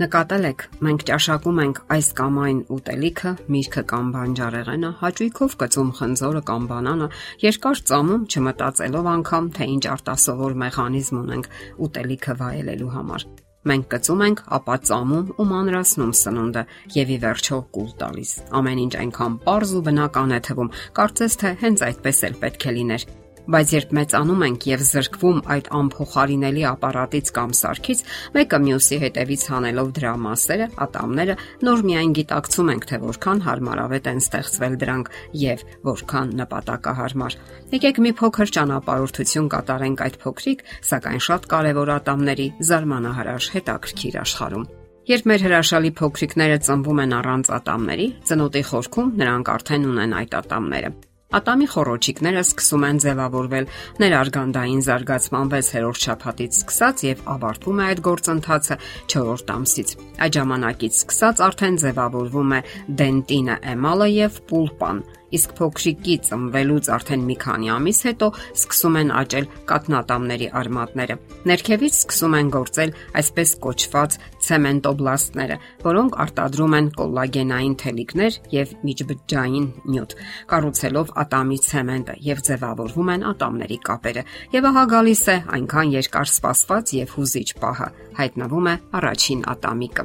Նկատել եք, մենք ճաշակում ենք այս կամ այն ուտելիքը, միրգը կամ բանջարեղենը, հաճույքով կծում խնձորը կամ բանանը, երկար ծամում չմտածելով անգամ, թե ինչ արտասովոր մեխանիզմ ունենք ուտելիքը վայելելու համար։ Մենք կծում ենք, ապա ծամում ու մանրացնում սնունդը եւ ի վերջո կուլ տալիս։ Ամեն ինչ այնքան པարզ ու բնական է թվում, կարծես թե հենց այդպես էլ պետք է լիներ։ Բայց երբ մեծանում ենք եւ զրկվում այդ անփոխարինելի ապարատից կամ սարքից, մեկը մյուսի հետևից հանելով դրա մասերը, ատամները, նոր միայն գիտակցում ենք, թե որքան հարմարավետ են ստեղծվել դրանք եւ որքան նպատակահարմար։ Եկեք մի փոքր ճանապարհորդություն կատարենք այդ փոքրիկ, սակայն շատ կարևոր ատամների զարմանահրաշ հետաքրքիր աշխարհում։ Երբ մեր հրաշալի փոքրիկները ծնվում են առանց ատամների, ծնոտի խորքում նրանք արդեն ունեն այդ ատամները։ Ատամի խորոչիկները սկսում են ձևավորվել ներարգանդային զարգացման 6-րդ շաբաթից սկսած եւ ավարտվում է այդ գործընթացը 4-րդ ամսից։ Այդ ժամանակից սկսած արդեն ձևավորվում է դենտինը, էմալը եւ պուլպան, իսկ փոքրիկի ծնվելուց արդեն մի քանի ամիս հետո սկսում են աճել կատնատամների արմատները։ Ներքևից սկսում են գործել այսպես կոչված ցեմենտոբլաստները, որոնք արտադրում են կոլագենային թելիկներ եւ միջբջջային նյութ, կառուցելով ատամի ցեմենտը եւ ձևավորվում են ատամների կապերը։ Եվ ահա գալիս է այնքան երկար սպասված եւ հուզիչ պահը։ Հայտնվում է առաջին ատամիկը։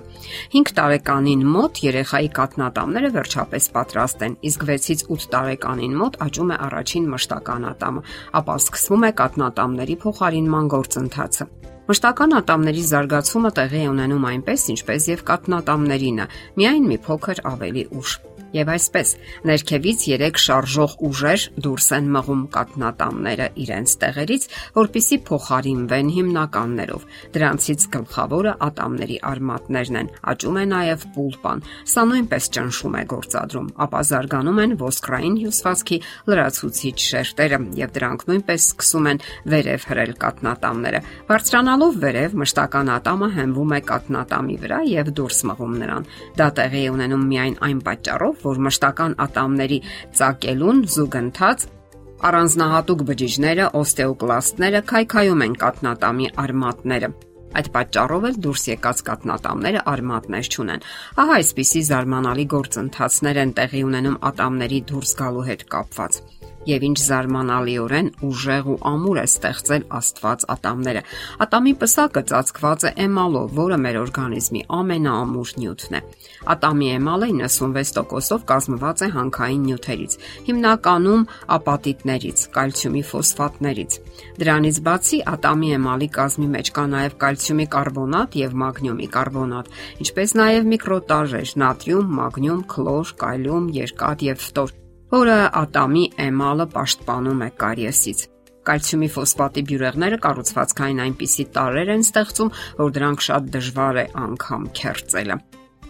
5 տարեկանին մոտ երեխայի կատնատամները վերջապես պատրաստ են, իսկ 6-ից 8 տարեկանին մոտ աճում է առաջին մշտական ատամը, ապա սկսվում է կատնատամների փոխարինման գործընթացը։ Մշտական ատամների զարգացումը տեղի է ունենում այնպես, ինչպես եւ կատնատամներինը, միայն մի փոքր ավելի ուշ։ Եվ այսպես, ներքևից 3 շարժող ուժեր դուրս են մղում կատնատամները իրենց տեղերից, որpիսի փոխարինվեն հիմնականներով։ Դրանցից գլխավորը ատամների արմատներն են։ Աճում է նաև պուլպան։ Սա նույնպես ճնշում է գործադրում, ապա զարգանում են ոսկրային հյուսվածքի լրացուցիչ շերտերը եւ դրանք նույնպես սկսում են վերև հրել կատնատամները։ Բարձրանալով վերև մշտական ատամը հենվում է կատնատամի վրա եւ դուրս մղում նրան։ Դա տեղի ունենում միայն այն պատճառով, որ մշտական ատամների ծակելուն զուգընթաց առանձնահատուկ բջիջները, օստեոկլաստները քայքայում են կատնատամի արմատները։ Այդ պատճառով էլ դուրս եկած կատնատամները արմատներ չունեն։ Ահա այսպիսի զարմանալի գործընթացներ են տեղի ունենում ատամների դուրս գալու հետ կապված եւ ինչ զարմանալիորեն ուժեղ ու ամուր է ստեղծել Աստված ատամները։ Ատամի պսակը ծածկված է էմալով, որը մեր օրգանիզմի ամենաամուր նյութն է։ Ատամի էմալը 96%-ով կազմված է հանքային նյութերից, հիմնականում ապատիտներից, կալցիումի ֆոսֆատներից։ Դրանից բացի ատամի էմալի կազմի մեջ կա նաև կալցիումի կարբոնատ եւ մագնիումի կարբոնատ, ինչպես նաև միկրոտաժեր՝ նատրիում, մագնիում, քլոր, կալիում, երկաթ եւ ֆտոր որը ատամի էմալը պաշտպանում է կարիեսից։ Կալցիումի ֆոսֆատի բյուրեղները կառուցվածքային այնպիսի տարրեր են ստեղծում, որ դրանք շատ դժվար է անգամ քերծելը։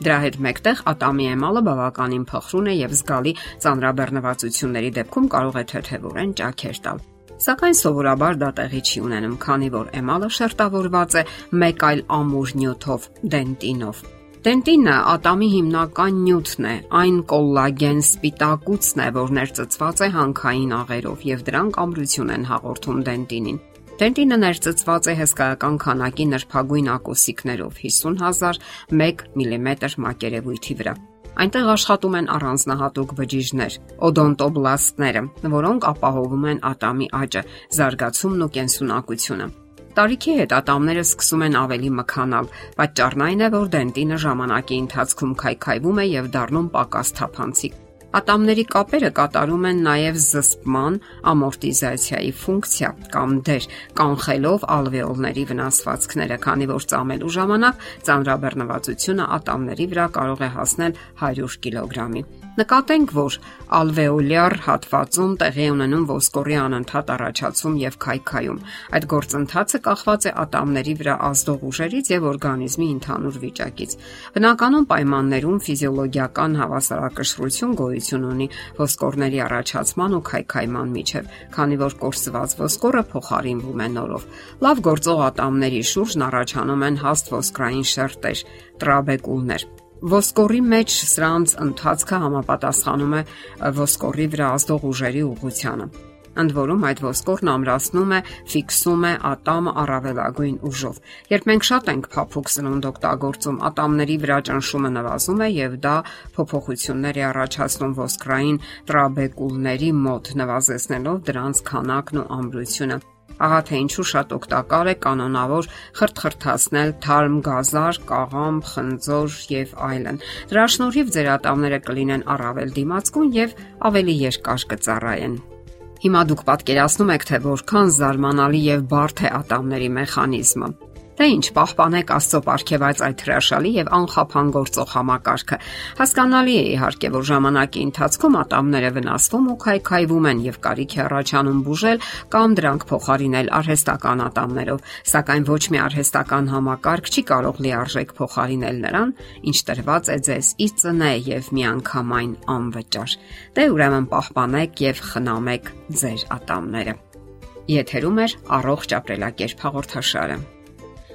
Դրա հետ մեկտեղ ատամի էմալը բավականին փխրուն է եւ զգալի ծանրաբեռնվածությունների դեպքում կարող է թեթևորեն ճաքեր տալ։ Սակայն սովորաբար դա տեղի չի ունենում, քանի որ էմալը շերտավորված է մեկ այլ ամուր նյութով՝ դենտինով։ Դենտինը ատամի հիմնական նյութն է, այն կոլագեն սպիտակուցն է, որ ներծծված է հանքային աղերով եւ դրանք ամրություն են հաղորդում դենտինին։ Դենտինը ներծծված է հսկայական քանակի նրբագույն ակոսիկներով 50000 1 մմ մակերևույթի վրա։ Այնտեղ աշխատում են առանձնահատուկ բջիջներ՝ օդոնտոբլաստները, որոնք ապահովում են ատամի աճը, զարգացումն ու կենսունակությունը։ Տարիքի հետ ատամները սկսում են ավելի մքանալ։ Պատճառն այն է, որ դենտինը ժամանակի ընթացքում քայքայվում է եւ դառնում պակաս թափանցիկ։ Ատամների կապերը կատարում են նաև զսպման ամորտիզացիայի ֆունկցիա կամ դեր, կանխելով ալվեոլների վնասվածքները, քանի որ ծամելու ժամանակ ծանրաբեռնվածությունը ատամների վրա կարող է հասնել 100 կիլոգրամի։ Նկատենք, որ ալվեոլյար հատվածում տեղի ունենում ոսկորի անընդհատ առաջացում եւ քայքայում։ Այդ գործընթացը կախված է ատամների վրա ազդող ուժերից եւ օրգանիզմի ընդհանուր վիճակից։ Բնականon պայմաններում ֆիզիոլոգիական հավասարակշռություն գոյություն ունի ոսկորների առաջացման ու քայքայման միջև, քանի որ կորսված ոսկորը փոխարինվում է նորով։ Լավ գործող ատամների շուրջն առաջանում են հաստ ոսկրային շերտեր, տրաբեկուլներ Ոսկորի մեջ սրանց ընթացքը համապատասխանում է ոսկորի վրա ազդող ուժերի ուղղությանը։ Ընդ որում այդ ոսկորն ամրացնում է, ֆիքսում է ատամը առավելագույն ուժով։ Երբ մենք շատ ենք փափուկ սնունդ օգտագործում, ատամների վրա ճնշումը նվազում է եւ դա փոփոխություններ է առաջացնում ոսկրային տրաբեկուլների մոտ, նվազեցնելով դրանց քանակն ու ամրությունը։ Ահա թե ինչու շատ օգտակար է կանոնավոր խրթխրթացնել թարմ գազար, կաղամբ, խնձոր եւ այլն։ Դրա շնորհիվ ձեր ատամները կլինեն առավել դիմացկուն եւ ավելի երկար կծառայեն։ Հիմա դուք պատկերացնում եք, թե որքան զարմանալի եւ բարդ է ատամների մեխանիզմը։ Դե ինչ, պահպանեք Աստծո ապարքեված այդ հրաշալի եւ անխափան գործող համակարգը։ Հասկանալի է իհարկե, որ ժամանակի ընթացքում ատամները վնասվում ու քայքայվում են եւ կարիք է առաջանում բուժել կամ դրանք փոխարինել արհեստական ատամներով, սակայն ոչ մի արհեստական համակարգ չի կարող լիարժեք փոխարինել նրան, ինչ տրված է ձեզ ի ծնե եւ միանգամայն անվճար։ Դե ուրեմն պահպանեք եւ խնամեք ձեր ատամները։ Եթերում է առողջ ապրելակերպ հաղորդաշարը։